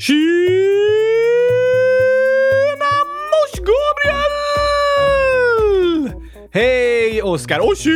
Tjena mors Gabriel! Hej Oskar och tjena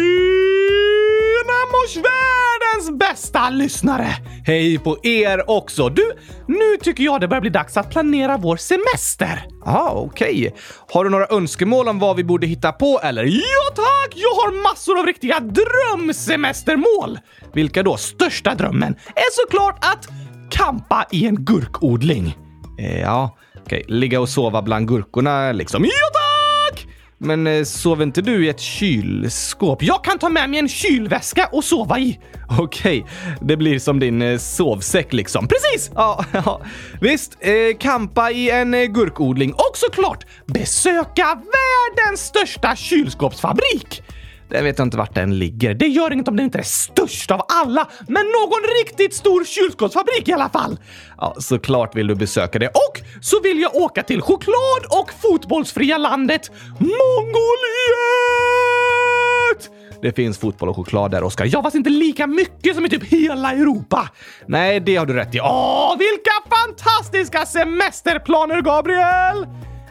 mors världens bästa lyssnare! Hej på er också! Du, nu tycker jag det börjar bli dags att planera vår semester. Ja, ah, okej. Okay. Har du några önskemål om vad vi borde hitta på eller? Ja tack! Jag har massor av riktiga drömsemestermål! Vilka då? Största drömmen är såklart att kampa i en gurkodling. Eh, ja, okej. Okay. Ligga och sova bland gurkorna liksom. Ja tack! Men eh, sover inte du i ett kylskåp? Jag kan ta med mig en kylväska och sova i. Okej, okay. det blir som din eh, sovsäck liksom. Precis! Ja, ja. Visst, eh, kampa i en eh, gurkodling och såklart besöka världens största kylskåpsfabrik. Jag vet inte vart den ligger. Det gör inget om den inte är störst av alla, men någon riktigt stor kylskåpsfabrik i alla fall. Ja, såklart vill du besöka det. Och så vill jag åka till choklad och fotbollsfria landet Mongoliet! Det finns fotboll och choklad där, Oskar. Ja, fast inte lika mycket som i typ hela Europa. Nej, det har du rätt i. Åh, vilka fantastiska semesterplaner, Gabriel!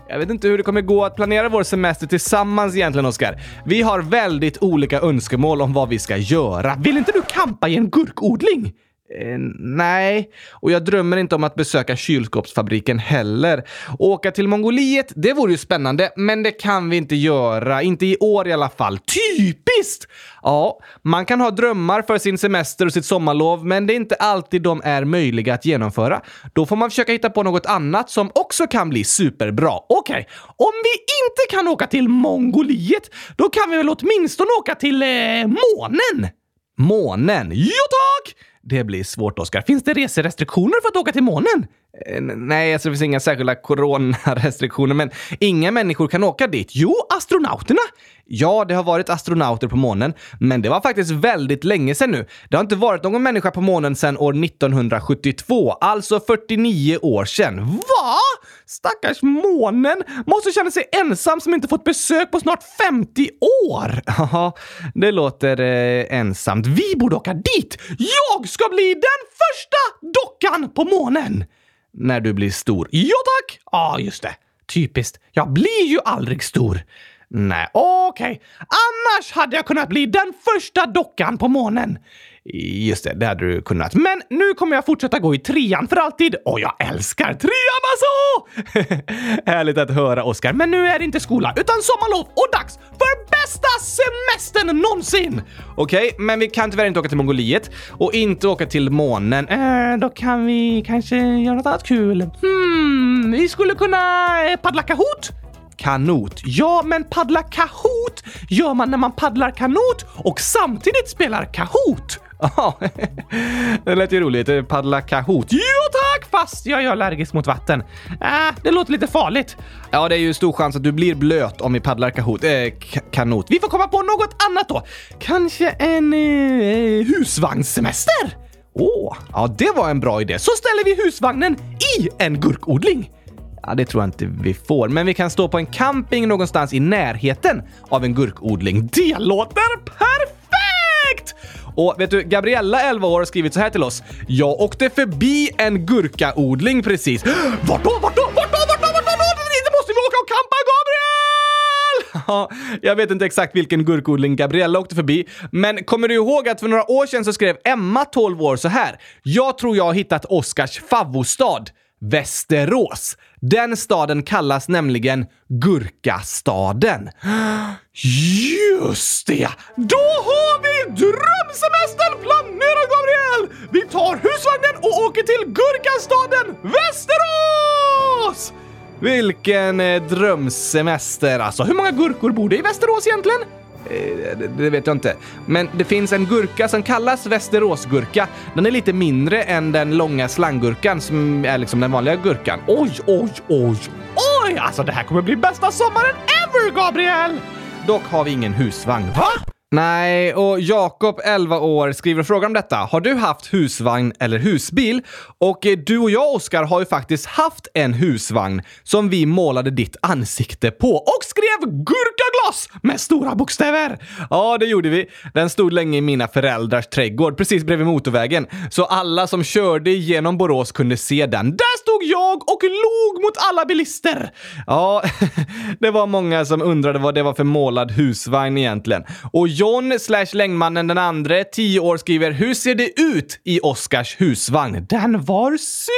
Jag vet inte hur det kommer gå att planera vår semester tillsammans egentligen, Oskar. Vi har väldigt olika önskemål om vad vi ska göra. Vill inte du kampa i en gurkodling? Eh, nej, och jag drömmer inte om att besöka kylskåpsfabriken heller. Åka till Mongoliet, det vore ju spännande, men det kan vi inte göra. Inte i år i alla fall. Typiskt! Ja, man kan ha drömmar för sin semester och sitt sommarlov, men det är inte alltid de är möjliga att genomföra. Då får man försöka hitta på något annat som också kan bli superbra. Okej, okay. om vi inte kan åka till Mongoliet, då kan vi väl åtminstone åka till eh, månen? Månen? Ja tack! Det blir svårt, Oskar. Finns det reserestriktioner för att åka till månen? Eh, nej, alltså det finns inga särskilda coronarestriktioner, men inga människor kan åka dit. Jo, astronauterna! Ja, det har varit astronauter på månen, men det var faktiskt väldigt länge sedan nu. Det har inte varit någon människa på månen sedan år 1972, alltså 49 år sedan. Va? Stackars månen måste känna sig ensam som inte fått besök på snart 50 år. Ja, det låter eh, ensamt. Vi borde åka dit! Jag ska bli den första dockan på månen! När du blir stor. Ja tack! Ja, ah, just det. Typiskt. Jag blir ju aldrig stor. Nej, okej. Okay. Annars hade jag kunnat bli den första dockan på månen. Just det, det hade du kunnat. Men nu kommer jag fortsätta gå i trean för alltid och jag älskar trean alltså! Härligt att höra, Oskar. Men nu är det inte skola utan sommarlov och dags för bästa semestern någonsin! Okej, okay, men vi kan tyvärr inte åka till Mongoliet och inte åka till månen. Äh, då kan vi kanske göra något annat kul. Hmm, vi skulle kunna eh, paddla Kahoot? Kanot. Ja, men paddla Kahoot gör man när man paddlar kanot och samtidigt spelar Kahoot. Ja, det lät ju roligt. Paddla Kahoot. Jo tack, fast jag är allergisk mot vatten. Äh, det låter lite farligt. Ja, det är ju stor chans att du blir blöt om vi paddlar Kahoot. Eh, kanot. Vi får komma på något annat då. Kanske en eh, husvagnssemester? Åh, oh, ja det var en bra idé. Så ställer vi husvagnen i en gurkodling. Ja, det tror jag inte vi får, men vi kan stå på en camping någonstans i närheten av en gurkodling. Det låter perfekt! Och vet du, Gabriella, 11 år, har skrivit så här till oss. Jag åkte förbi en gurkaodling precis. Vart då? Vart då? Vart då? Vart då? Vart då? Det måste vi åka och campa, Gabriel! Ja, jag vet inte exakt vilken gurkodling Gabriella åkte förbi, men kommer du ihåg att för några år sedan så skrev Emma, 12 år, så här. Jag tror jag har hittat Oscars favvostad. Västerås. Den staden kallas nämligen Gurkastaden. Just det! Då har vi drömsemestern planerad, Gabriel! Vi tar husvagnen och åker till Gurkastaden Västerås! Vilken eh, drömsemester alltså. Hur många gurkor bor det i Västerås egentligen? Eh, det vet jag inte. Men det finns en gurka som kallas Västeråsgurka. Den är lite mindre än den långa slanggurkan som är liksom den vanliga gurkan. Oj, oj, oj, oj! Alltså det här kommer bli bästa sommaren ever, Gabriel! Dock har vi ingen husvagn. Va? Nej, och Jakob, 11 år, skriver och frågar om detta. Har du haft husvagn eller husbil? Och eh, du och jag, Oskar, har ju faktiskt haft en husvagn som vi målade ditt ansikte på och skrev gurkaglas med stora bokstäver. Ja, det gjorde vi. Den stod länge i mina föräldrars trädgård precis bredvid motorvägen, så alla som körde genom Borås kunde se den. Där stod jag och log mot alla bilister. Ja, det var många som undrade vad det var för målad husvagn egentligen. Och John slash längdmannen den andre, 10 år, skriver “Hur ser det ut i Oscars husvagn?” Den var superduper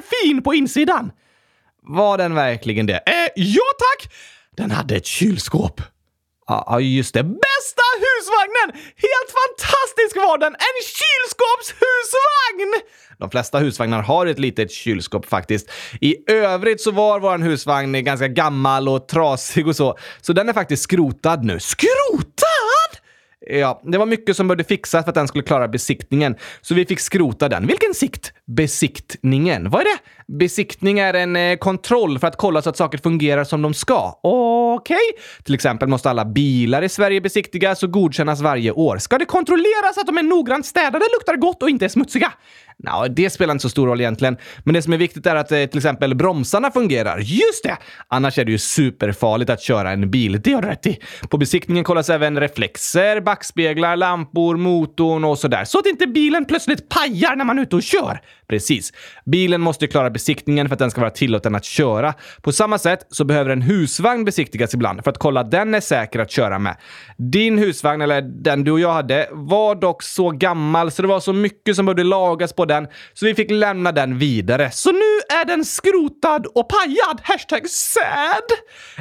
fin på insidan. Var den verkligen det? Eh, ja tack! Den hade ett kylskåp. Ja, just det. Bästa husvagnen! Helt fantastisk var den! En kylskåpshusvagn! De flesta husvagnar har ett litet kylskåp faktiskt. I övrigt så var vår husvagn ganska gammal och trasig och så, så den är faktiskt skrotad nu. Skrotad? Ja, det var mycket som behövde fixas för att den skulle klara besiktningen, så vi fick skrota den. Vilken sikt? Besiktningen. Vad är det? Besiktning är en eh, kontroll för att kolla så att saker fungerar som de ska. Okej. Okay. Till exempel måste alla bilar i Sverige besiktigas och godkännas varje år. Ska det kontrolleras att de är noggrant städade, luktar gott och inte är smutsiga? No, det spelar inte så stor roll egentligen. Men det som är viktigt är att eh, till exempel bromsarna fungerar. Just det! Annars är det ju superfarligt att köra en bil. Det har du rätt i. På besiktningen kollas även reflexer, backspeglar, lampor, motorn och sådär. Så att inte bilen plötsligt pajar när man är ute och kör. Precis. Bilen måste klara besiktningen för att den ska vara tillåten att köra. På samma sätt så behöver en husvagn besiktigas ibland för att kolla att den är säker att köra med. Din husvagn, eller den du och jag hade, var dock så gammal så det var så mycket som behövde lagas på den, så vi fick lämna den vidare. Så nu är den skrotad och pajad! Hashtag sad!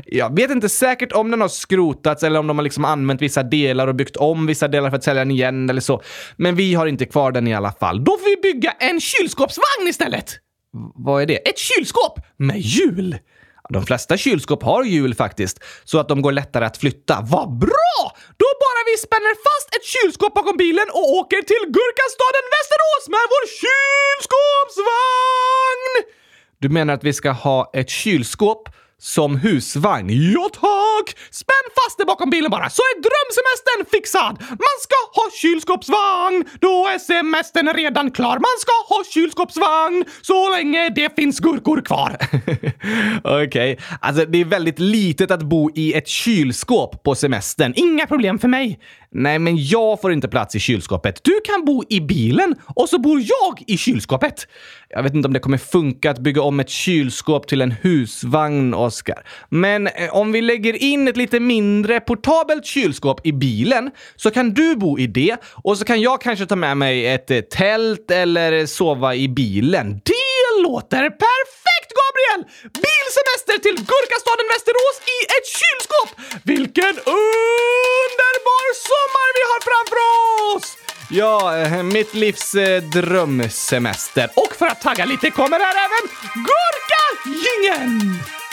Jag vet inte säkert om den har skrotats eller om de har liksom använt vissa delar och byggt om vissa delar för att sälja den igen eller så. Men vi har inte kvar den i alla fall. Då får vi bygga en kylskåpsvagn istället! Vad är det? Ett kylskåp med hjul! De flesta kylskåp har hjul faktiskt, så att de går lättare att flytta. Vad bra! Då bara vi spänner fast ett kylskåp bakom bilen och åker till Gurkastaden Västerås med vår kylskåpsvagn! Du menar att vi ska ha ett kylskåp som husvagn? Ja tack! Spänn fast det bakom bilen bara så är drömsemestern fixad! Man ska ha kylskåpsvagn! Då är semestern redan klar. Man ska ha kylskåpsvagn så länge det finns gurkor kvar. Okej, okay. alltså det är väldigt litet att bo i ett kylskåp på semestern. Inga problem för mig. Nej, men jag får inte plats i kylskåpet. Du kan bo i bilen och så bor jag i kylskåpet. Jag vet inte om det kommer funka att bygga om ett kylskåp till en husvagn, Oscar. Men eh, om vi lägger in ett lite mindre portabelt kylskåp i bilen så kan du bo i det och så kan jag kanske ta med mig ett eh, tält eller sova i bilen. Det låter perfekt, Gabriel! Bilsemester till Gurkastaden Västerås i ett kylskåp! Vilken underbar sommar vi har framför oss! Ja, eh, mitt livs eh, drömsemester. Och för att tagga lite kommer här även Gurka-jingeln!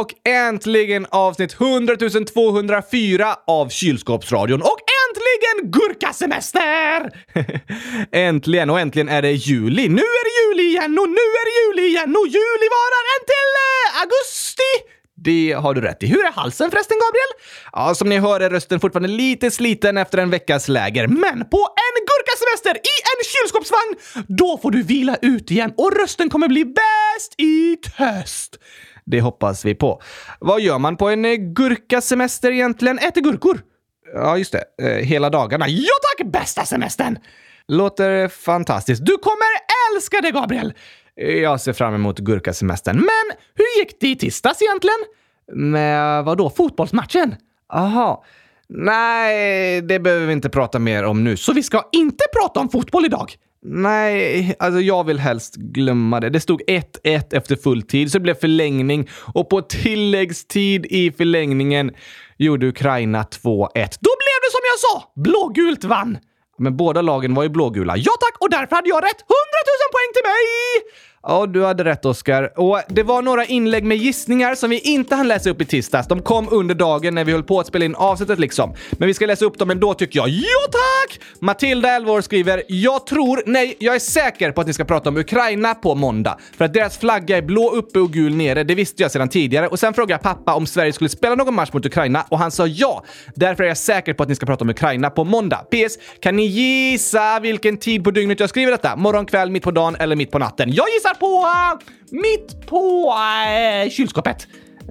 Och äntligen avsnitt 100 204 av Kylskåpsradion. Och äntligen gurkasemester! äntligen, och äntligen är det juli. Nu är det juli igen och nu är det juli igen och juli varar en till eh, augusti! Det har du rätt i. Hur är halsen förresten, Gabriel? Ja, som ni hör är rösten fortfarande lite sliten efter en veckas läger. Men på en gurkasemester i en kylskåpsvagn, då får du vila ut igen och rösten kommer bli bäst i töst. Det hoppas vi på. Vad gör man på en eh, gurkasemester egentligen? Äter gurkor. Ja, just det. Eh, hela dagarna. Ja tack! Bästa semestern! Låter fantastiskt. Du kommer älska det, Gabriel! Eh, jag ser fram emot gurkasemestern. Men hur gick det i tisdags egentligen? Med vadå? Fotbollsmatchen? Aha. Nej, det behöver vi inte prata mer om nu. Så vi ska inte prata om fotboll idag? Nej, alltså jag vill helst glömma det. Det stod 1-1 efter fulltid, så det blev förlängning och på tilläggstid i förlängningen gjorde Ukraina 2-1. Då blev det som jag sa! Blågult vann! Men båda lagen var ju blågula. Ja tack, och därför hade jag rätt! 100 000 poäng till mig! Ja, du hade rätt Oskar. Och det var några inlägg med gissningar som vi inte hann läsa upp i tisdags. De kom under dagen när vi höll på att spela in avsnittet liksom. Men vi ska läsa upp dem ändå tycker jag. Ja tack! Matilda, 11 år, skriver “Jag tror, nej, jag är säker på att ni ska prata om Ukraina på måndag. För att deras flagga är blå uppe och gul nere, det visste jag sedan tidigare. Och sen frågade jag pappa om Sverige skulle spela någon match mot Ukraina och han sa ja. Därför är jag säker på att ni ska prata om Ukraina på måndag. PS. Kan ni gissa vilken tid på dygnet jag skriver detta? Morgon, kväll, mitt på dagen eller mitt på natten? Jag gissar på... Mitt på uh, kylskåpet.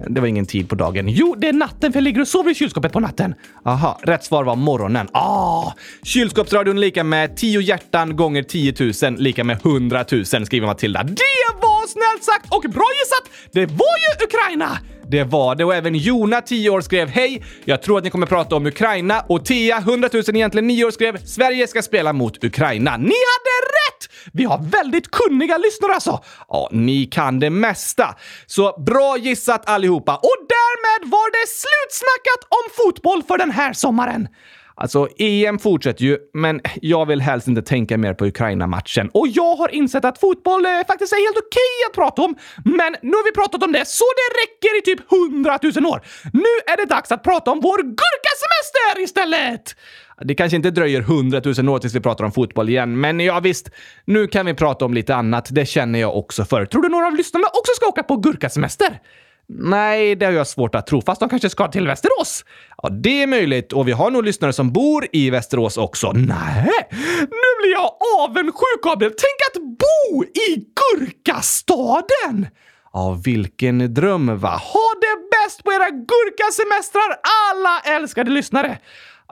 Det var ingen tid på dagen. Jo, det är natten för jag ligger och sover i kylskåpet på natten. Aha, rätt svar var morgonen. Ah! Kylskåpsradion lika med 10 hjärtan gånger 10 000 lika med 100 000 skriver Matilda. Det var snällt sagt och bra gissat! Det var ju Ukraina! Det var det och även Jona, 10 år, skrev “Hej! Jag tror att ni kommer prata om Ukraina” och Tia, 100 000, egentligen 9 år, skrev “Sverige ska spela mot Ukraina”. Ni hade rätt! Vi har väldigt kunniga lyssnare alltså. Ja, ni kan det mesta. Så bra gissat allihopa! Och därmed var det slutsnackat om fotboll för den här sommaren. Alltså, EM fortsätter ju, men jag vill helst inte tänka mer på Ukraina-matchen. Och jag har insett att fotboll eh, faktiskt är helt okej att prata om, men nu har vi pratat om det så det räcker i typ hundratusen år. Nu är det dags att prata om vår gurkasemester istället! Det kanske inte dröjer hundratusen år tills vi pratar om fotboll igen, men ja visst, nu kan vi prata om lite annat. Det känner jag också för. Tror du några av lyssnarna också ska åka på gurkasemester? Nej, det har jag svårt att tro, fast de kanske ska till Västerås. Ja, det är möjligt och vi har nog lyssnare som bor i Västerås också. Nej, nu blir jag avundsjuk, Gabriel. Tänk att bo i Gurkastaden! Ja, vilken dröm va? Ha det bäst på era gurkasemestrar, alla älskade lyssnare!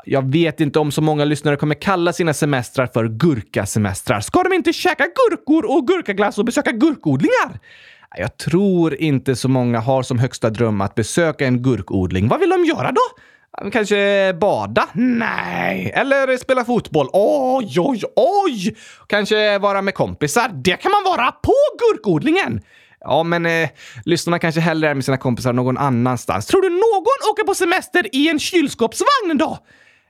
Jag vet inte om så många lyssnare kommer kalla sina semestrar för gurkasemestrar. Ska de inte käka gurkor och gurkaglass och besöka gurkodlingar? Jag tror inte så många har som högsta dröm att besöka en gurkodling. Vad vill de göra då? Kanske bada? Nej. Eller spela fotboll? Oj, oj, oj! Kanske vara med kompisar? Det kan man vara på gurkodlingen! Ja, men eh, lyssnarna kanske hellre är med sina kompisar någon annanstans. Tror du någon åker på semester i en kylskåpsvagn då?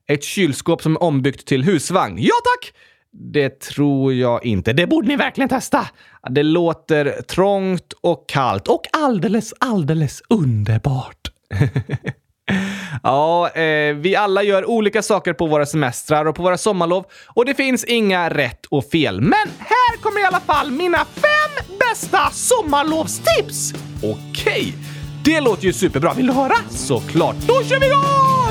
Ett kylskåp som är ombyggt till husvagn? Ja tack! Det tror jag inte. Det borde ni verkligen testa. Det låter trångt och kallt och alldeles, alldeles underbart. ja, eh, vi alla gör olika saker på våra semestrar och på våra sommarlov och det finns inga rätt och fel. Men här kommer i alla fall mina fem bästa sommarlovstips! Okej, det låter ju superbra. Vill du höra? Såklart. Då kör vi igång!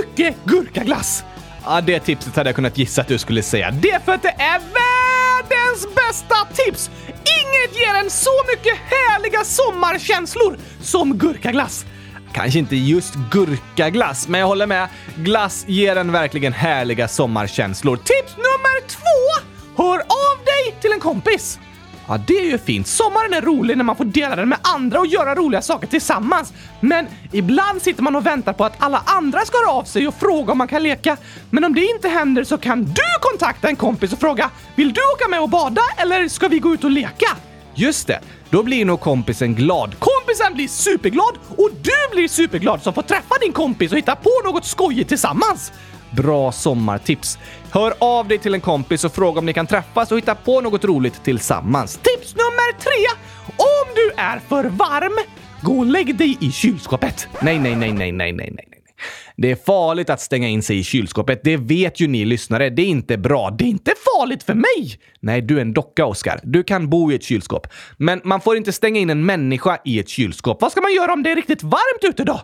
Mycket gurkaglass! Ja, det tipset hade jag kunnat gissa att du skulle säga. Det är för att det är världens bästa tips! Inget ger en så mycket härliga sommarkänslor som gurkaglass. Kanske inte just gurkaglass, men jag håller med. Glass ger en verkligen härliga sommarkänslor. Tips nummer två! Hör av dig till en kompis! Ja, det är ju fint. Sommaren är rolig när man får dela den med andra och göra roliga saker tillsammans. Men ibland sitter man och väntar på att alla andra ska höra av sig och fråga om man kan leka. Men om det inte händer så kan du kontakta en kompis och fråga “Vill du åka med och bada eller ska vi gå ut och leka?” Just det, då blir nog kompisen glad. Kompisen blir superglad och du blir superglad som får träffa din kompis och hitta på något skojigt tillsammans. Bra sommartips. Hör av dig till en kompis och fråga om ni kan träffas och hitta på något roligt tillsammans. Tips nummer tre! Om du är för varm, gå och lägg dig i kylskåpet. Nej, nej, nej, nej, nej, nej, nej. Det är farligt att stänga in sig i kylskåpet. Det vet ju ni lyssnare. Det är inte bra. Det är inte farligt för mig! Nej, du är en docka, Oskar. Du kan bo i ett kylskåp. Men man får inte stänga in en människa i ett kylskåp. Vad ska man göra om det är riktigt varmt ute då?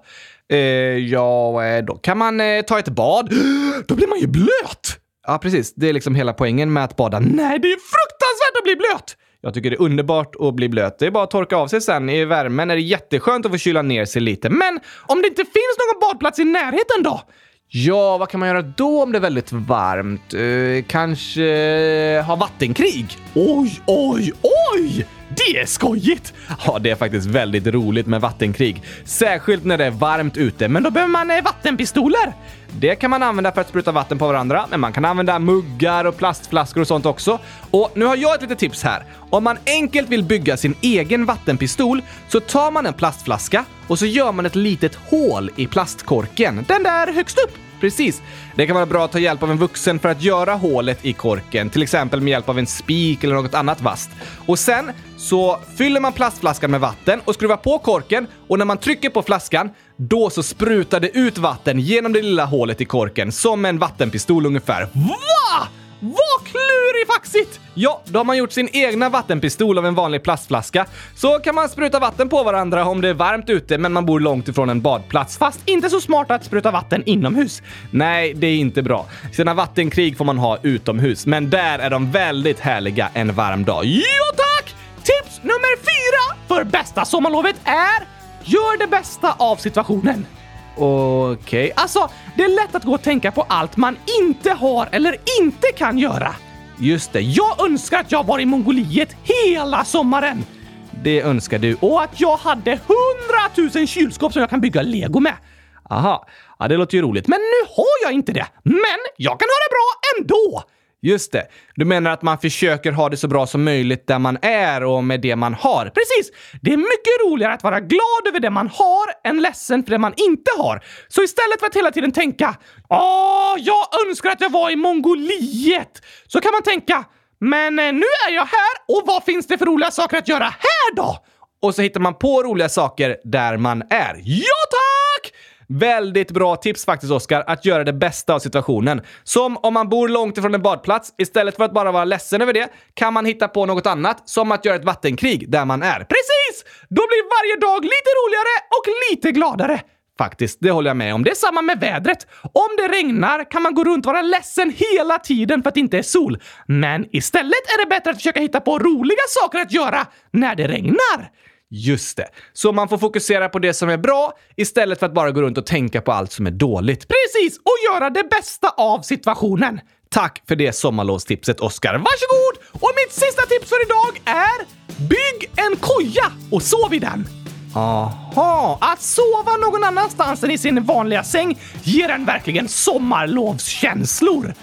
Eh, ja, eh, då kan man eh, ta ett bad. Då blir man ju blöt! Ja, precis. Det är liksom hela poängen med att bada. Nej, det är fruktansvärt att bli blöt! Jag tycker det är underbart att bli blöt. Det är bara att torka av sig sen. I värmen är det jätteskönt att få kyla ner sig lite. Men om det inte finns någon badplats i närheten då? Ja, vad kan man göra då om det är väldigt varmt? Uh, kanske ha vattenkrig? Oj, oj, oj! Det är skojigt! Ja, det är faktiskt väldigt roligt med vattenkrig. Särskilt när det är varmt ute, men då behöver man eh, vattenpistoler. det kan man använda för att spruta vatten på varandra, men man kan använda muggar och plastflaskor och sånt också. Och nu har jag ett litet tips här. Om man enkelt vill bygga sin egen vattenpistol så tar man en plastflaska och så gör man ett litet hål i plastkorken. Den där högst upp. Precis. Det kan vara bra att ta hjälp av en vuxen för att göra hålet i korken, till exempel med hjälp av en spik eller något annat vasst. Och sen så fyller man plastflaskan med vatten och skruvar på korken och när man trycker på flaskan, då så sprutar det ut vatten genom det lilla hålet i korken, som en vattenpistol ungefär. Va? Vad klurigt! Klurifaxigt! Ja, då har man gjort sin egna vattenpistol av en vanlig plastflaska. Så kan man spruta vatten på varandra om det är varmt ute men man bor långt ifrån en badplats. Fast inte så smart att spruta vatten inomhus. Nej, det är inte bra. Sina vattenkrig får man ha utomhus, men där är de väldigt härliga en varm dag. Ja tack! Tips nummer fyra för bästa sommarlovet är Gör det bästa av situationen. Okej. Alltså, det är lätt att gå och tänka på allt man inte har eller inte kan göra. Just det. Jag önskar att jag var i Mongoliet hela sommaren Det önskar du. och att jag hade hundratusen kylskåp som jag kan bygga lego med. Aha. Ja, det låter ju roligt. Men Men nu har jag inte det. Men jag kan ha det bra ändå! Just det. Du menar att man försöker ha det så bra som möjligt där man är och med det man har. Precis! Det är mycket roligare att vara glad över det man har än ledsen för det man inte har. Så istället för att hela tiden tänka “Åh, jag önskar att jag var i Mongoliet” så kan man tänka “Men eh, nu är jag här och vad finns det för roliga saker att göra här då?” Och så hittar man på roliga saker där man är. Ja tack! Väldigt bra tips faktiskt, Oskar, att göra det bästa av situationen. Som om man bor långt ifrån en badplats, istället för att bara vara ledsen över det, kan man hitta på något annat, som att göra ett vattenkrig där man är. Precis! Då blir varje dag lite roligare och lite gladare. Faktiskt, det håller jag med om. Det är samma med vädret. Om det regnar kan man gå runt och vara ledsen hela tiden för att det inte är sol. Men istället är det bättre att försöka hitta på roliga saker att göra när det regnar. Just det. Så man får fokusera på det som är bra istället för att bara gå runt och tänka på allt som är dåligt. Precis! Och göra det bästa av situationen. Tack för det sommarlovstipset, Oskar. Varsågod! Och mitt sista tips för idag är Bygg en koja och sov i den. Aha, att sova någon annanstans än i sin vanliga säng ger en verkligen sommarlovskänslor.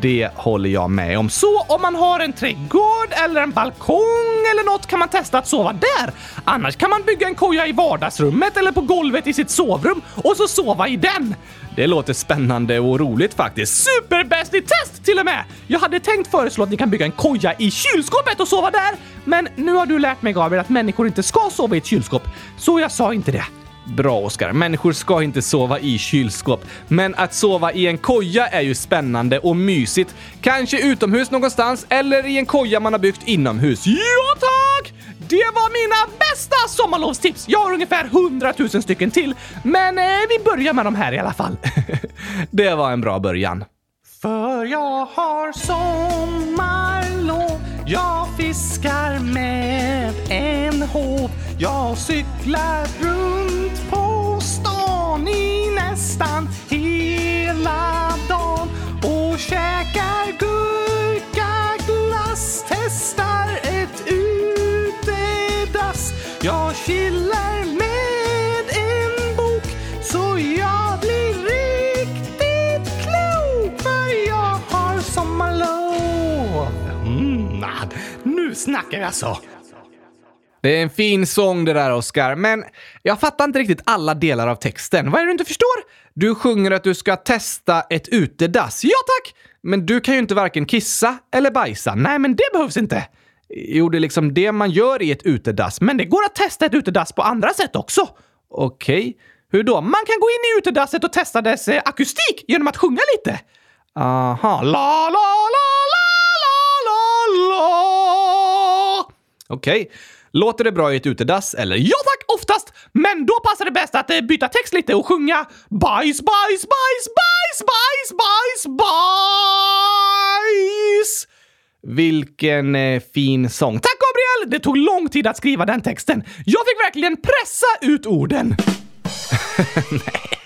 Det håller jag med om. Så om man har en trädgård eller en balkong eller något kan man testa att sova där. Annars kan man bygga en koja i vardagsrummet eller på golvet i sitt sovrum och så sova i den. Det låter spännande och roligt faktiskt. Superbäst i test till och med! Jag hade tänkt föreslå att ni kan bygga en koja i kylskåpet och sova där, men nu har du lärt mig Gabriel att människor inte ska sova i ett kylskåp, så jag sa inte det. Bra, Oskar. Människor ska inte sova i kylskåp. Men att sova i en koja är ju spännande och mysigt. Kanske utomhus någonstans eller i en koja man har byggt inomhus. Ja tack! Det var mina bästa sommarlovstips! Jag har ungefär 100 000 stycken till, men eh, vi börjar med de här i alla fall. Det var en bra början. För jag har sommarlov Jag fiskar med en håv Jag cyklar runt stan i nästan hela dagen och käkar gurkaglass Testar ett utedass Jag chillar med en bok så jag blir riktigt klok för jag har sommarlov. Mm, nu snackar jag så. Det är en fin sång det där, Oskar, men jag fattar inte riktigt alla delar av texten. Vad är det du inte förstår? Du sjunger att du ska testa ett utedass. Ja tack! Men du kan ju inte varken kissa eller bajsa. Nej, men det behövs inte. Jo, det är liksom det man gör i ett utedass. Men det går att testa ett utedass på andra sätt också. Okej, hur då? Man kan gå in i utedasset och testa dess eh, akustik genom att sjunga lite. Aha, La, la, la, la, la, la, la. okej. Låter det bra i ett utedass, eller? Ja tack, oftast! Men då passar det bäst att eh, byta text lite och sjunga bajs, bajs, bajs, bajs, bajs, bajs, bajs! Vilken eh, fin sång. Tack Gabriel! Det tog lång tid att skriva den texten. Jag fick verkligen pressa ut orden.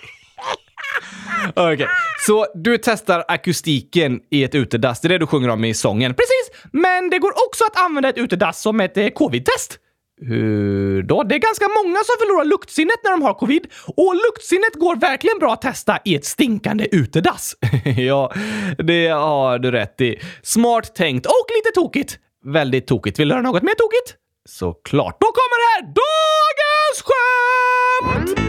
Okej, Så du testar akustiken i ett utedass, det är det du sjunger om i sången? Precis, men det går också att använda ett utedass som ett eh, covid-test. Hur då? Det är ganska många som förlorar luktsinnet när de har covid och luktsinnet går verkligen bra att testa i ett stinkande utedass. ja, det har du rätt i. Smart tänkt och lite tokigt. Väldigt tokigt. Vill du höra något mer tokigt? Såklart. Då kommer här dagens skämt!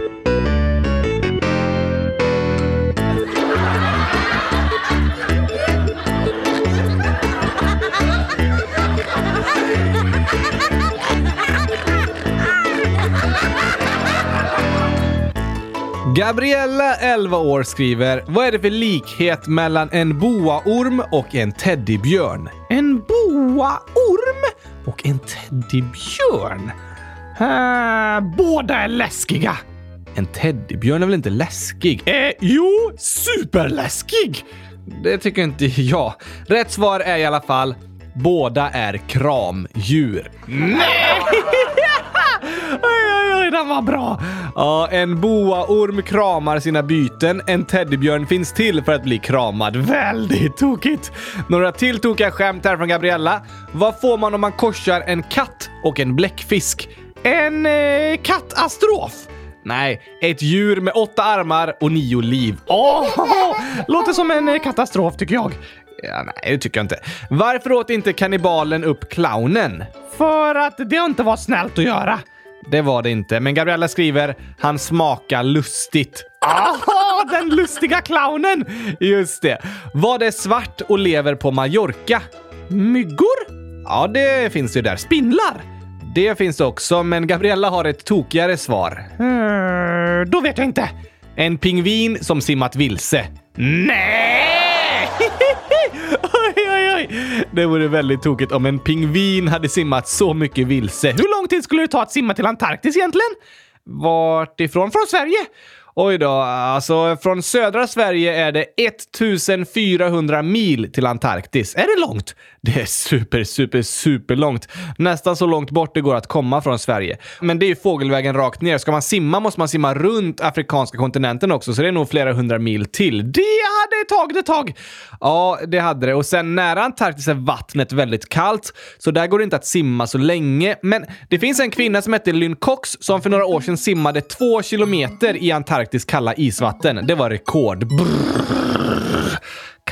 Gabriella, 11 år, skriver Vad är det för likhet mellan en boaorm och en teddybjörn? En boaorm och en teddybjörn? Uh, båda är läskiga. En teddybjörn är väl inte läskig? Eh, jo, superläskig! Det tycker inte jag. Rätt svar är i alla fall båda är kramdjur. Nej! den var bra! Ja, en boaorm kramar sina byten. En teddybjörn finns till för att bli kramad. Väldigt tokigt! Några till tokiga skämt här från Gabriella. Vad får man om man korsar en katt och en bläckfisk? En eh, kattastrof! Nej, ett djur med åtta armar och nio liv. Åh, oh, låter som en eh, katastrof tycker jag. Ja, nej, det tycker jag inte. Varför åt inte kannibalen upp clownen? För att det inte var snällt att göra. Det var det inte, men Gabriella skriver “Han smakar lustigt”. Aha, den lustiga clownen! Just det. Vad är svart och lever på Mallorca? Myggor? Ja, det finns ju där. Spindlar? Det finns också, men Gabriella har ett tokigare svar. Uh, då vet jag inte. En pingvin som simmat vilse. Nej! oj! Det vore väldigt tokigt om en pingvin hade simmat så mycket vilse. Hur lång tid skulle det ta att simma till Antarktis egentligen? Vart ifrån? Från Sverige? Oj då, alltså från södra Sverige är det 1400 mil till Antarktis. Är det långt? Det är super, super, super långt. Nästan så långt bort det går att komma från Sverige. Men det är ju fågelvägen rakt ner. Ska man simma måste man simma runt afrikanska kontinenten också, så det är nog flera hundra mil till. Det hade tagit ett tag! Ja, det hade det. Och sen nära Antarktis är vattnet väldigt kallt, så där går det inte att simma så länge. Men det finns en kvinna som heter Lynn Cox som för några år sedan simmade två kilometer i Antarktis kalla isvatten. Det var rekord. Brrr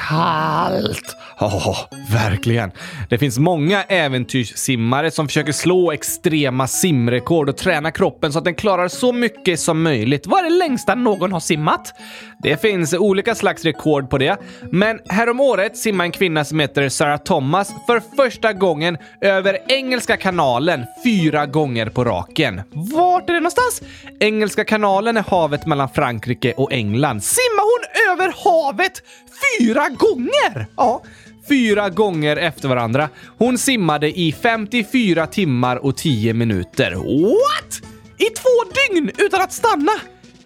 kallt. Oh, verkligen. Det finns många äventyrssimmare som försöker slå extrema simrekord och träna kroppen så att den klarar så mycket som möjligt. Vad är det längsta någon har simmat? Det finns olika slags rekord på det, men häromåret simmade en kvinna som heter Sarah Thomas för första gången över Engelska kanalen fyra gånger på raken. Vart är det någonstans? Engelska kanalen är havet mellan Frankrike och England. Simmar hon över havet fyra gånger! Ja, fyra gånger efter varandra. Hon simmade i 54 timmar och 10 minuter. What? I två dygn utan att stanna?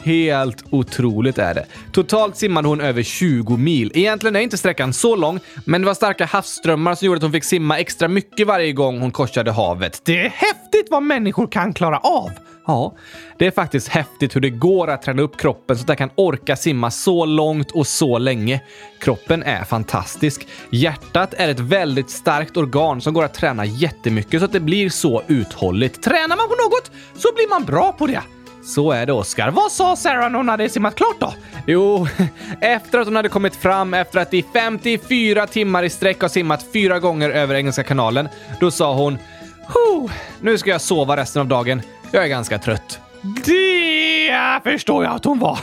Helt otroligt är det. Totalt simmade hon över 20 mil. Egentligen är inte sträckan så lång, men det var starka havsströmmar som gjorde att hon fick simma extra mycket varje gång hon korsade havet. Det är häftigt vad människor kan klara av! Ja, det är faktiskt häftigt hur det går att träna upp kroppen så att den kan orka simma så långt och så länge. Kroppen är fantastisk. Hjärtat är ett väldigt starkt organ som går att träna jättemycket så att det blir så uthålligt. Tränar man på något så blir man bra på det. Så är det, Oskar. Vad sa Sarah när hon hade simmat klart då? Jo, efter att hon hade kommit fram efter att i 54 timmar i sträck ha simmat fyra gånger över Engelska kanalen, då sa hon nu ska jag sova resten av dagen. Jag är ganska trött. Det förstår jag att hon var.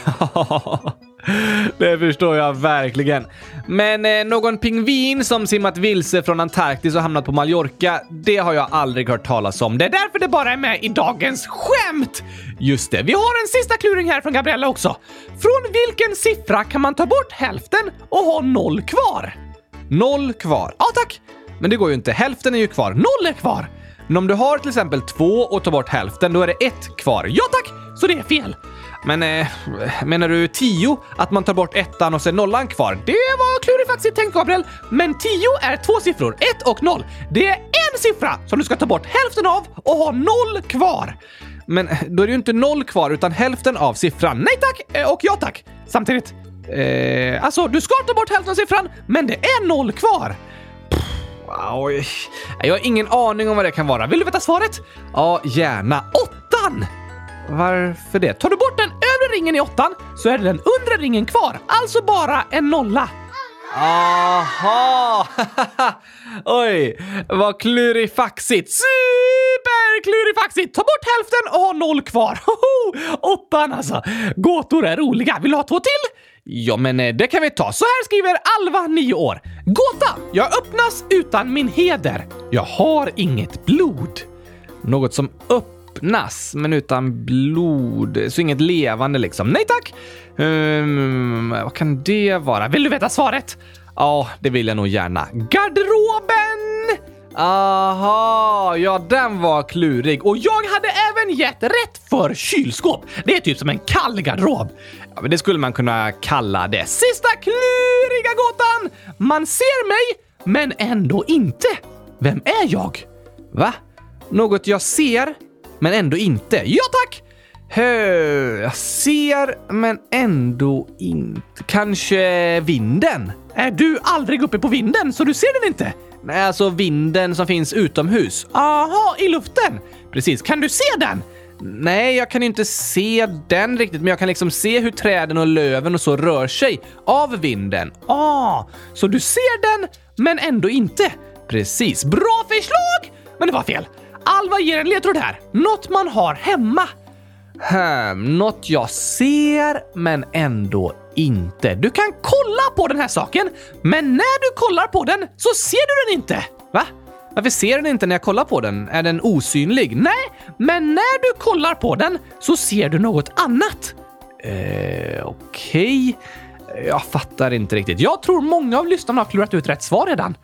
Det förstår jag verkligen. Men eh, någon pingvin som simmat vilse från Antarktis och hamnat på Mallorca, det har jag aldrig hört talas om. Det är därför det bara är med i dagens skämt! Just det, vi har en sista kluring här från Gabriella också. Från vilken siffra kan man ta bort hälften och ha noll kvar? Noll kvar? Ja, tack! Men det går ju inte. Hälften är ju kvar. Noll är kvar! Men om du har till exempel två och tar bort hälften, då är det ett kvar. Ja tack! Så det är fel. Men eh, menar du tio? Att man tar bort ettan och sen nollan kvar? Det var klurigt faktiskt tänkt Gabriel. Men tio är två siffror, ett och noll. Det är en siffra som du ska ta bort hälften av och ha noll kvar. Men eh, då är det ju inte noll kvar utan hälften av siffran. Nej tack! Eh, och ja tack! Samtidigt. Eh, alltså, du ska ta bort hälften av siffran, men det är noll kvar. Oj. Jag har ingen aning om vad det kan vara. Vill du veta svaret? Ja, gärna. Åttan! Varför det? Tar du bort den övre ringen i åttan så är det den undre ringen kvar, alltså bara en nolla. Aha! Oj, vad klurifaxigt. Superklurifaxigt! Ta bort hälften och ha noll kvar. Åttan alltså. Gåtor är roliga. Vill du ha två till? Ja, men eh, det kan vi ta. Så här skriver Alva, 9 år. Gåta! Jag öppnas utan min heder. Jag har inget blod. Något som öppnas, öppnas, men utan blod. Så inget levande liksom. Nej tack! Um, vad kan det vara? Vill du veta svaret? Ja, det vill jag nog gärna. Garderoben! Aha, ja den var klurig. Och jag hade även gett rätt för kylskåp. Det är typ som en kall garderob. Ja, men det skulle man kunna kalla det. Sista kluriga gåtan! Man ser mig, men ändå inte. Vem är jag? Va? Något jag ser, men ändå inte? Ja tack! Hö, jag ser, men ändå inte. Kanske vinden? Är du aldrig uppe på vinden så du ser den inte? Nej, alltså vinden som finns utomhus. Aha, i luften! Precis, kan du se den? Nej, jag kan inte se den riktigt, men jag kan liksom se hur träden och löven och så rör sig av vinden. Ah, så du ser den, men ändå inte? Precis. Bra förslag! Men det var fel. Alva ger en ledtråd här. Något man har hemma. Hmm, något jag ser, men ändå inte. Du kan kolla på den här saken, men när du kollar på den så ser du den inte. Va? Varför ser den inte när jag kollar på den? Är den osynlig? Nej, men när du kollar på den så ser du något annat. Eh, okej. Okay. Jag fattar inte riktigt. Jag tror många av lyssnarna har klurat ut rätt svar redan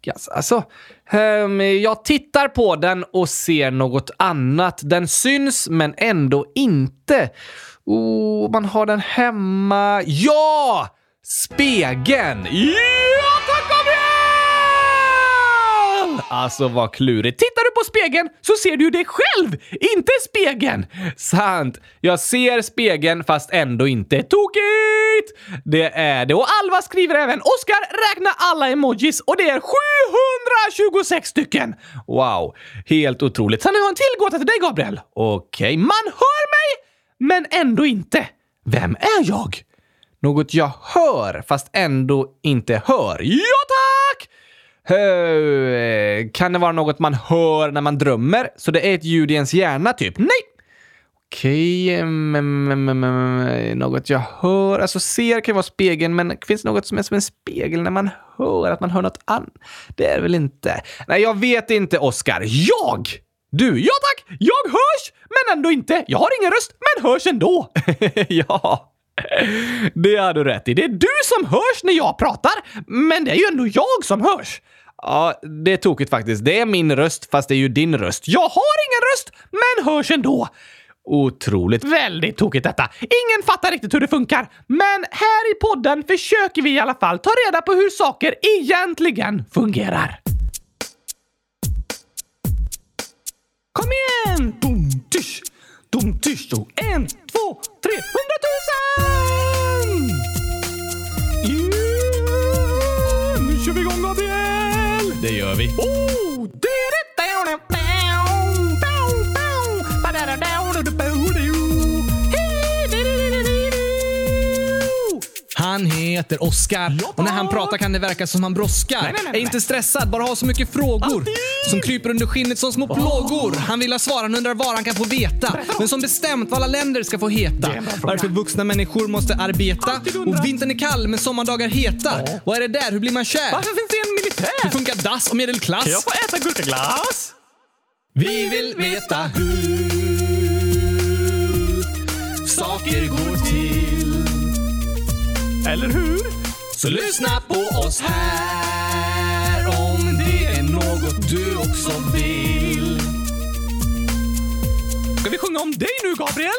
lyckas. alltså, um, jag tittar på den och ser något annat. Den syns, men ändå inte. Oh, man har den hemma. Ja! Spegeln! Ja, tack Gabriel! Alltså vad klurigt. Tittar du på spegeln så ser du dig själv, inte spegeln. Sant. Jag ser spegeln fast ändå inte. Tokigt! Det är det. Och Alva skriver även Oskar, räkna alla emojis och det är 726 stycken. Wow, helt otroligt. Sen har jag en till gåta till dig, Gabriel. Okej, okay. man hör mig, men ändå inte. Vem är jag? Något jag hör fast ändå inte hör. Ja, tack! Kan det vara något man hör när man drömmer? Så det är ett ljud i ens hjärna, typ? Nej! Okej, okay. något jag hör. Alltså ser kan ju vara spegeln, men finns det något som är som en spegel när man hör att man hör något annat? Det är det väl inte? Nej, jag vet inte, Oscar. Jag! Du, ja tack! Jag hörs, men ändå inte. Jag har ingen röst, men hörs ändå. ja. Det har du rätt i. Det är du som hörs när jag pratar, men det är ju ändå jag som hörs. Ja, det är tokigt faktiskt. Det är min röst, fast det är ju din röst. Jag har ingen röst, men hörs ändå. Otroligt. Väldigt tokigt detta. Ingen fattar riktigt hur det funkar, men här i podden försöker vi i alla fall ta reda på hur saker egentligen fungerar. Kom igen! Dum, tysch, dum, tysch, och en, två, tre, hundratusen! Yeah! Nu kör vi igång, Gabriel! Det gör vi. Han heter Oskar och när han pratar kan det verka som han brådskar. Nej, nej, nej, är inte stressad, bara har så mycket frågor som kryper under skinnet som små plågor. Han vill ha svar, han undrar var han kan få veta. Men som bestämt vad alla länder ska få heta. Varför vuxna människor måste arbeta. Och vintern är kall men sommardagar heta. Vad är det där? Hur blir man kär? Militär? Hur funkar dass och medelklass? Kan jag få äta gurkaglass? Vi vill veta hur saker går till. Eller hur? Så lyssna på oss här om det är något du också vill. Ska vi sjunga om dig nu, Gabriel?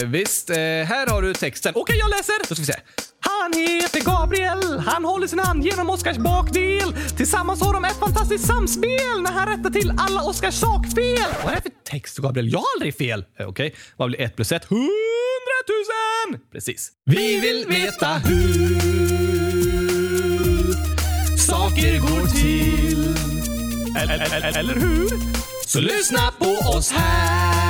Eh, visst, eh, här har du texten. Okej, jag läser. Då ska vi se. Han heter Gabriel, han håller sin hand genom Oskars bakdel. Tillsammans har de ett fantastiskt samspel när han rättar till alla Oskars sakfel. Vad är det för text, Gabriel? Jag har aldrig fel. Eh, Okej, vad blir ett plus ett? Hundratusen! Precis. Vi vill veta hur saker går till. Eller, eller hur? Så lyssna på oss här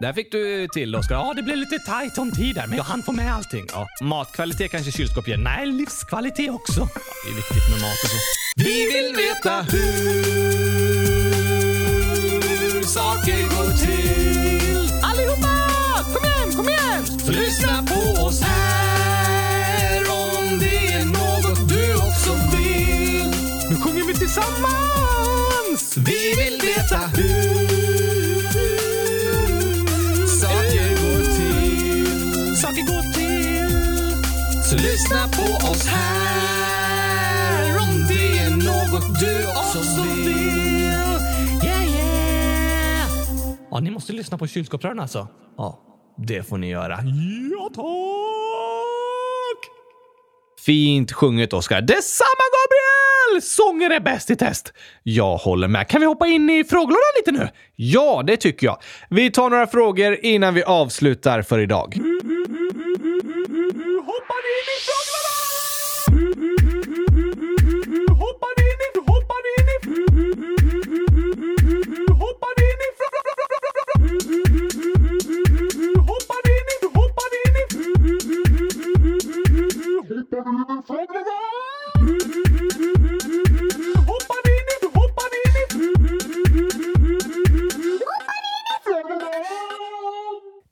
Där fick du till Oskar. Ja, det blev lite tajt om tid där, men jag hann få med allting. Ja, matkvalitet kanske kylskåp ger. Nej, livskvalitet också. Det är viktigt med mat och så. Vi vill veta hur saker går till. Allihopa! Kom igen, kom igen! Så lyssna på oss här lyssna på oss här om det är något du också vill. Yeah, yeah. Ja, ni måste lyssna på kylskåpsrören alltså. Ja, det får ni göra. Ja, tack! Fint sjunget Oskar. Detsamma, Gabriel! Sånger är bäst i test. Jag håller med. Kan vi hoppa in i frågelådan lite nu? Ja, det tycker jag. Vi tar några frågor innan vi avslutar för idag. Hoppar Hoppar in i... Hoppar in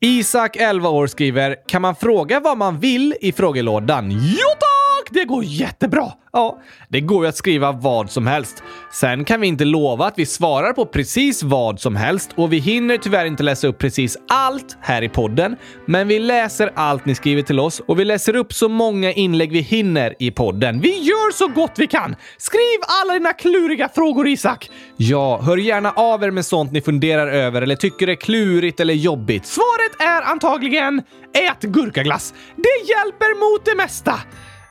i... Isak, 11 år, skriver “Kan man fråga vad man vill i frågelådan?” Jo tack! Det går jättebra! Ja, det går ju att skriva vad som helst. Sen kan vi inte lova att vi svarar på precis vad som helst och vi hinner tyvärr inte läsa upp precis allt här i podden. Men vi läser allt ni skriver till oss och vi läser upp så många inlägg vi hinner i podden. Vi gör så gott vi kan! Skriv alla dina kluriga frågor, Isak! Ja, hör gärna av er med sånt ni funderar över eller tycker är klurigt eller jobbigt. Svaret är antagligen ät gurkaglass. Det hjälper mot det mesta.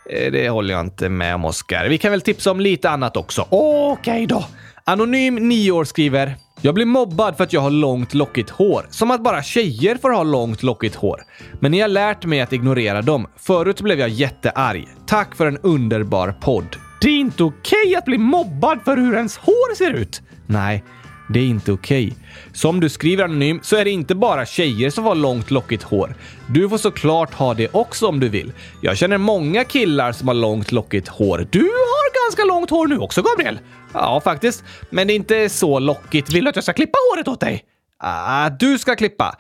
Eh, det håller jag inte med om, Oskar. Vi kan väl tipsa om lite annat också. Okej då. Anonym 9 år skriver “Jag blir mobbad för att jag har långt lockigt hår. Som att bara tjejer får ha långt lockigt hår. Men ni har lärt mig att ignorera dem. Förut blev jag jättearg. Tack för en underbar podd.” Det är inte okej att bli mobbad för hur ens hår ser ut. Nej, det är inte okej. Som du skriver anonym så är det inte bara tjejer som har långt lockigt hår. Du får såklart ha det också om du vill. Jag känner många killar som har långt lockigt hår. Du har ganska långt hår nu också, Gabriel. Ja, faktiskt. Men det är inte så lockigt. Vill du att jag ska klippa håret åt dig? Ah, du ska klippa.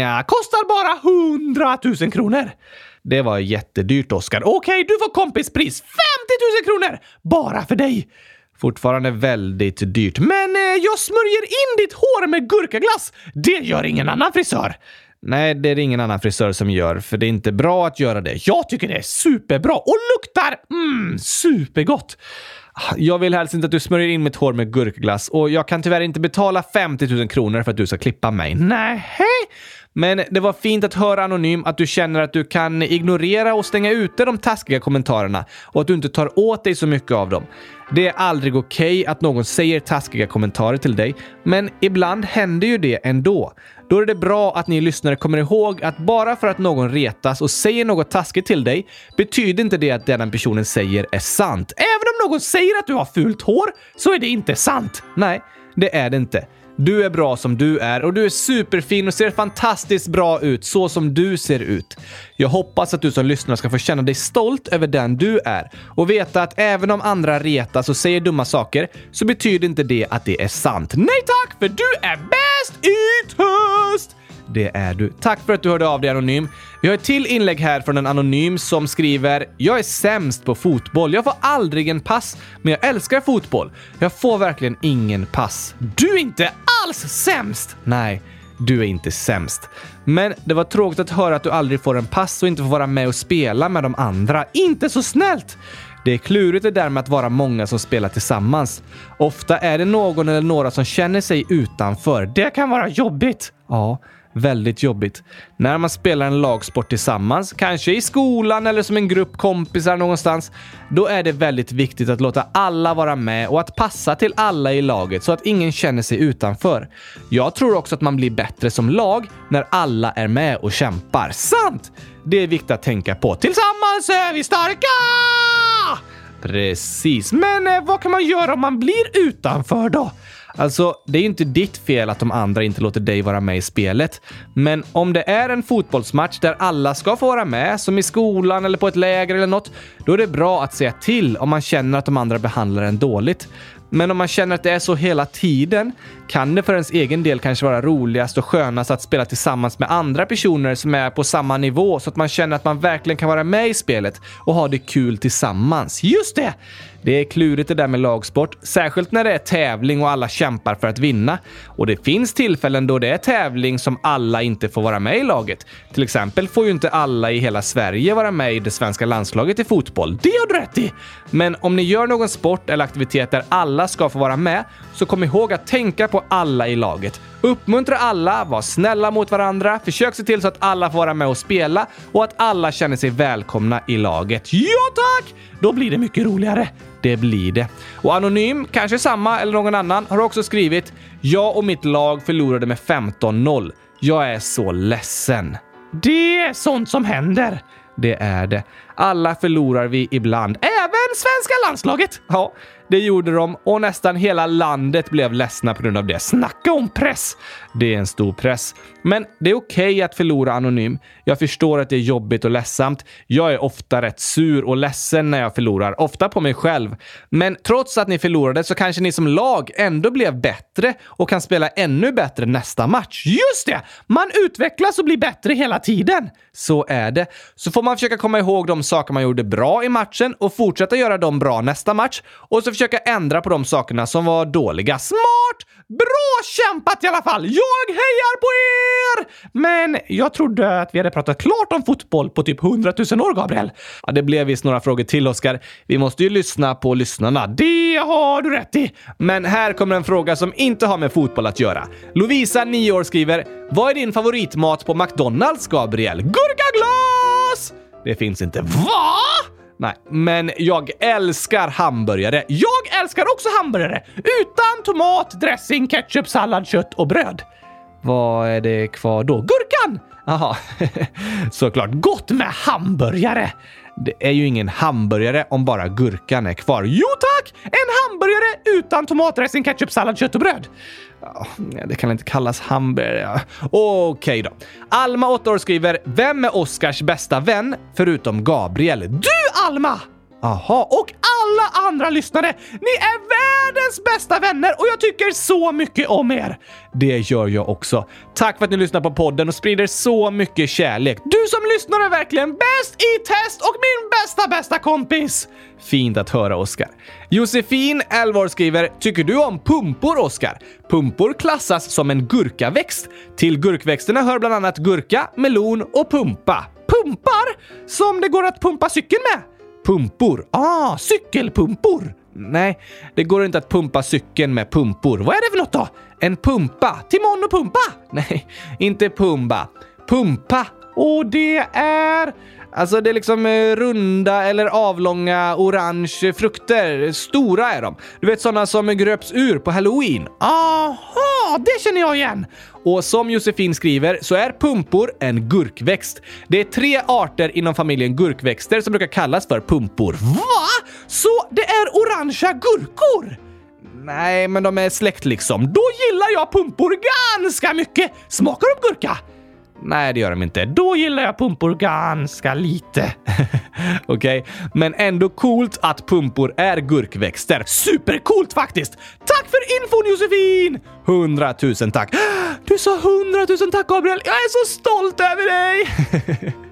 Ja, kostar bara 100 000 kronor. Det var jättedyrt, Oskar. Okej, du får kompispris 50 000 kronor! Bara för dig. Fortfarande väldigt dyrt. Men eh, jag smörjer in ditt hår med gurkaglass. Det gör ingen annan frisör. Nej, det är det ingen annan frisör som gör, för det är inte bra att göra det. Jag tycker det är superbra och luktar mm, supergott. Jag vill helst inte att du smörjer in mitt hår med gurkglass och jag kan tyvärr inte betala 50 000 kronor för att du ska klippa mig. Nej. Men det var fint att höra anonym att du känner att du kan ignorera och stänga ute de taskiga kommentarerna och att du inte tar åt dig så mycket av dem. Det är aldrig okej att någon säger taskiga kommentarer till dig, men ibland händer ju det ändå. Då är det bra att ni lyssnare kommer ihåg att bara för att någon retas och säger något taskigt till dig betyder inte det att det den personen säger är sant. Även om någon säger att du har fult hår så är det inte sant. Nej, det är det inte. Du är bra som du är och du är superfin och ser fantastiskt bra ut så som du ser ut. Jag hoppas att du som lyssnar ska få känna dig stolt över den du är och veta att även om andra retas och säger dumma saker så betyder inte det att det är sant. Nej tack, för du är bäst i test! Det är du. Tack för att du hörde av dig Anonym. Vi har ett till inlägg här från en anonym som skriver “Jag är sämst på fotboll. Jag får aldrig en pass, men jag älskar fotboll. Jag får verkligen ingen pass.” Du är inte alls sämst! Nej, Du är inte sämst. Men det var tråkigt att höra att du aldrig får en pass och inte får vara med och spela med de andra. Inte så snällt! Det är klurigt det där med att vara många som spelar tillsammans. Ofta är det någon eller några som känner sig utanför. Det kan vara jobbigt. Ja, väldigt jobbigt. När man spelar en lagsport tillsammans, kanske i skolan eller som en grupp kompisar någonstans, då är det väldigt viktigt att låta alla vara med och att passa till alla i laget så att ingen känner sig utanför. Jag tror också att man blir bättre som lag när alla är med och kämpar. Sant! Det är viktigt att tänka på. Tillsammans är vi starka! Precis, men eh, vad kan man göra om man blir utanför då? Alltså, det är ju inte ditt fel att de andra inte låter dig vara med i spelet. Men om det är en fotbollsmatch där alla ska få vara med, som i skolan eller på ett läger eller något, då är det bra att säga till om man känner att de andra behandlar en dåligt. Men om man känner att det är så hela tiden kan det för ens egen del kanske vara roligast och skönast att spela tillsammans med andra personer som är på samma nivå så att man känner att man verkligen kan vara med i spelet och ha det kul tillsammans. Just det! Det är klurigt det där med lagsport, särskilt när det är tävling och alla kämpar för att vinna. Och det finns tillfällen då det är tävling som alla inte får vara med i laget. Till exempel får ju inte alla i hela Sverige vara med i det svenska landslaget i fotboll. Det har du rätt i! Men om ni gör någon sport eller aktivitet där alla ska få vara med, så kom ihåg att tänka på alla i laget. Uppmuntra alla, var snälla mot varandra, försök se till så att alla får vara med och spela och att alla känner sig välkomna i laget. Ja tack! Då blir det mycket roligare. Det blir det. Och Anonym, kanske samma eller någon annan, har också skrivit “Jag och mitt lag förlorade med 15-0. Jag är så ledsen.” Det är sånt som händer. Det är det. Alla förlorar vi ibland. Även svenska landslaget! Ja, det gjorde de och nästan hela landet blev ledsna på grund av det. Snacka om press! Det är en stor press. Men det är okej okay att förlora anonym. Jag förstår att det är jobbigt och ledsamt. Jag är ofta rätt sur och ledsen när jag förlorar, ofta på mig själv. Men trots att ni förlorade så kanske ni som lag ändå blev bättre och kan spela ännu bättre nästa match. Just det! Man utvecklas och blir bättre hela tiden. Så är det. Så får man försöka komma ihåg de saker man gjorde bra i matchen och fortsätta göra dem bra nästa match. Och så försöka ändra på de sakerna som var dåliga. Smart! Bra kämpat i alla fall! Jag hejar på er! Men jag trodde att vi hade pratat klart om fotboll på typ 100 000 år, Gabriel. Ja, det blev visst några frågor till, Oskar. Vi måste ju lyssna på lyssnarna. Det har du rätt i! Men här kommer en fråga som inte har med fotboll att göra. Lovisa, 9 år, skriver “Vad är din favoritmat på McDonalds, Gabriel?” Gurkaglas! Det finns inte. Va? Nej, men jag älskar hamburgare. Jag älskar också hamburgare! Utan tomat, dressing, ketchup, sallad, kött och bröd. Vad är det kvar då? Gurkan! Jaha, såklart. Gott med hamburgare! Det är ju ingen hamburgare om bara gurkan är kvar. Jo tack! En hamburgare utan tomatdressing, ketchup, sallad, kött och bröd. Ja, det kan inte kallas hamburgare. Okej okay då. Alma, 8 år, skriver “Vem är Oscars bästa vän förutom Gabriel?” Du Alma! Aha, och alla andra lyssnare! Ni är världens bästa vänner och jag tycker så mycket om er! Det gör jag också. Tack för att ni lyssnar på podden och sprider så mycket kärlek. Du som lyssnar är verkligen bäst i test och min bästa, bästa kompis! Fint att höra, Oskar. Josefin, 11 år, skriver “Tycker du om pumpor, Oskar? Pumpor klassas som en gurkaväxt. Till gurkväxterna hör bland annat gurka, melon och pumpa. Pumpar? Som det går att pumpa cykeln med? Pumpor. Ah, cykelpumpor! Nej, det går inte att pumpa cykeln med pumpor. Vad är det för något då? En pumpa? Timon och Pumpa? Nej, inte Pumba. Pumpa. Och det är... Alltså det är liksom eh, runda eller avlånga orange frukter. Stora är de. Du vet sådana som gröps ur på halloween. Aha, det känner jag igen! Och som Josefin skriver så är pumpor en gurkväxt. Det är tre arter inom familjen gurkväxter som brukar kallas för pumpor. Va? Så det är orangea gurkor? Nej, men de är släkt liksom. Då gillar jag pumpor ganska mycket. Smakar de gurka? Nej, det gör de inte. Då gillar jag pumpor ganska lite. Okej, okay. men ändå coolt att pumpor är gurkväxter. Supercoolt faktiskt! Tack för infon Josefin! Hundratusen tack! Du sa hundratusen tack Gabriel! Jag är så stolt över dig!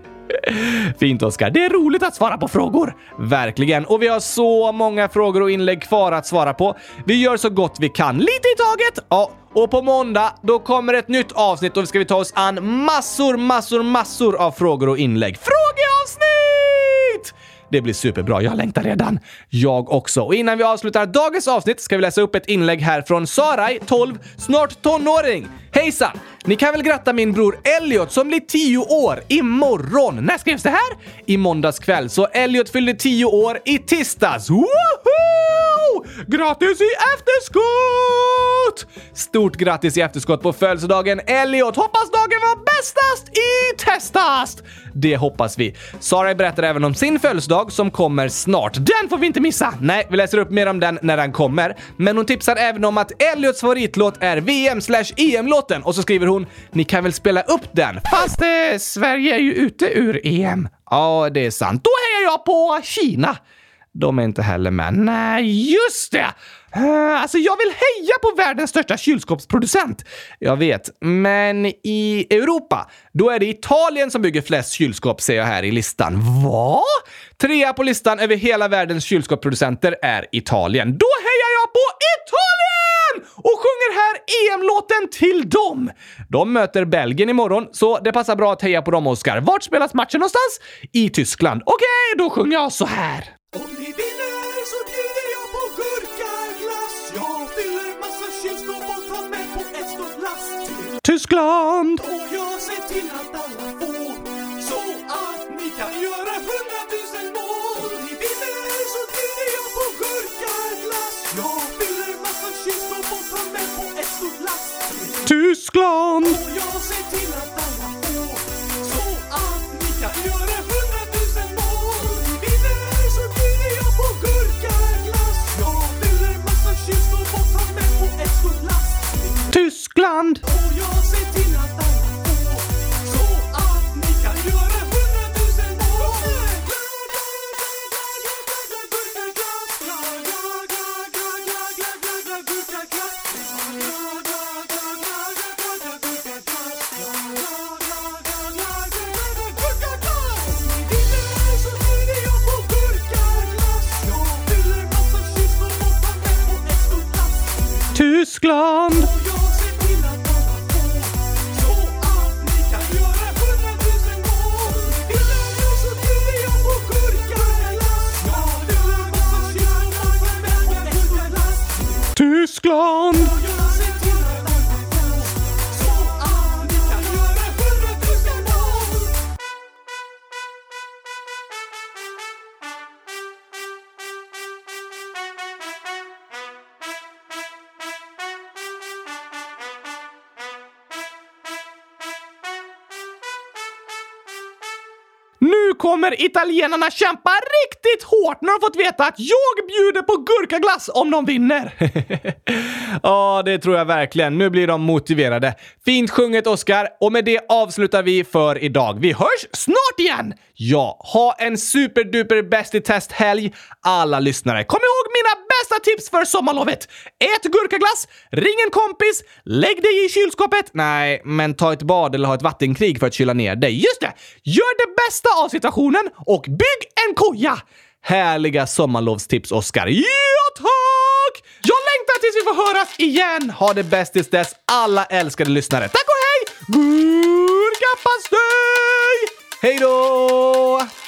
Fint Oskar. Det är roligt att svara på frågor. Verkligen. Och vi har så många frågor och inlägg kvar att svara på. Vi gör så gott vi kan, lite i taget. Ja, och på måndag, då kommer ett nytt avsnitt och då ska vi ta oss an massor, massor, massor av frågor och inlägg. Frågeavsnitt! Det blir superbra, jag längtar redan. Jag också. Och innan vi avslutar dagens avsnitt ska vi läsa upp ett inlägg här från Sarai, 12, snart tonåring. Hejsan! Ni kan väl gratta min bror Elliot som blir 10 år imorgon. När skrevs det här? I måndags kväll. Så Elliot fyllde 10 år i tisdags. Woho! Grattis i efterskott! Stort grattis i efterskott på födelsedagen Elliot! Hoppas dagen var bästast i testast! Det hoppas vi. Sara berättar även om sin födelsedag som kommer snart. Den får vi inte missa! Nej, vi läser upp mer om den när den kommer. Men hon tipsar även om att Elliots favoritlåt är VM EM-låten och så skriver hon “Ni kan väl spela upp den?” Fast eh, Sverige är ju ute ur EM. Ja, det är sant. Då hejar jag på Kina! De är inte heller med. Nej, eh, just det! Uh, alltså, jag vill heja på världens största kylskåpsproducent. Jag vet, men i Europa, då är det Italien som bygger flest kylskåp, ser jag här i listan. Va? Trea på listan över hela världens kylskåpsproducenter är Italien. Då hejar jag på Italien! Och sjunger här EM-låten till dem. De möter Belgien imorgon, så det passar bra att heja på dem, Oskar. Vart spelas matchen någonstans? I Tyskland. Okej, okay, då sjunger jag så här. Om ni vinner så bjuder jag på gurkaglass Jag fyller massa kylskåp och tar med på ett stort lass till Tyskland! Och jag ser till Tyskland! Kommer italienarna kämpa riktigt hårt när de fått veta att jag bjuder på gurkaglass om de vinner. Ja, det tror jag verkligen. Nu blir de motiverade. Fint sjunget, Oscar. Och med det avslutar vi för idag. Vi hörs snart igen! Ja, ha en superduper bäst i test-helg, alla lyssnare. Kom ihåg mina bästa tips för sommarlovet! Ät gurkaglass, ring en kompis, lägg dig i kylskåpet. Nej, men ta ett bad eller ha ett vattenkrig för att kyla ner dig. Just det! Gör det bästa av situationen och bygg en koja! Härliga sommarlovstips, Oskar! Ja, tack! Jag längtar tills vi får höras igen! Ha det bäst tills dess, alla älskade lyssnare. Tack och hej! Gurkapastej! Hej då!